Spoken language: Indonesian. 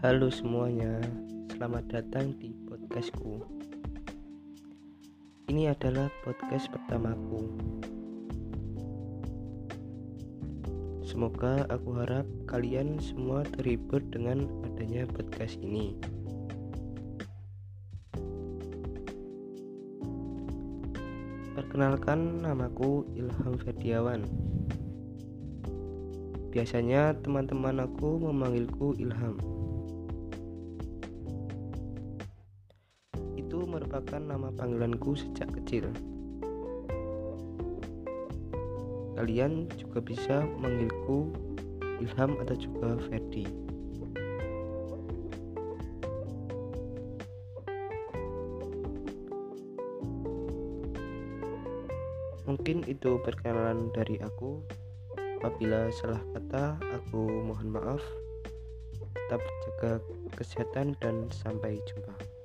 Halo semuanya, selamat datang di podcastku. Ini adalah podcast pertamaku. Semoga aku harap kalian semua terhibur dengan adanya podcast ini. Perkenalkan namaku Ilham Ferdiawan. Biasanya teman-teman aku memanggilku Ilham. Merupakan nama panggilanku sejak kecil. Kalian juga bisa manggilku Ilham atau juga Ferdi. Mungkin itu perkenalan dari aku. Apabila salah kata, aku mohon maaf. Tetap jaga kesehatan dan sampai jumpa.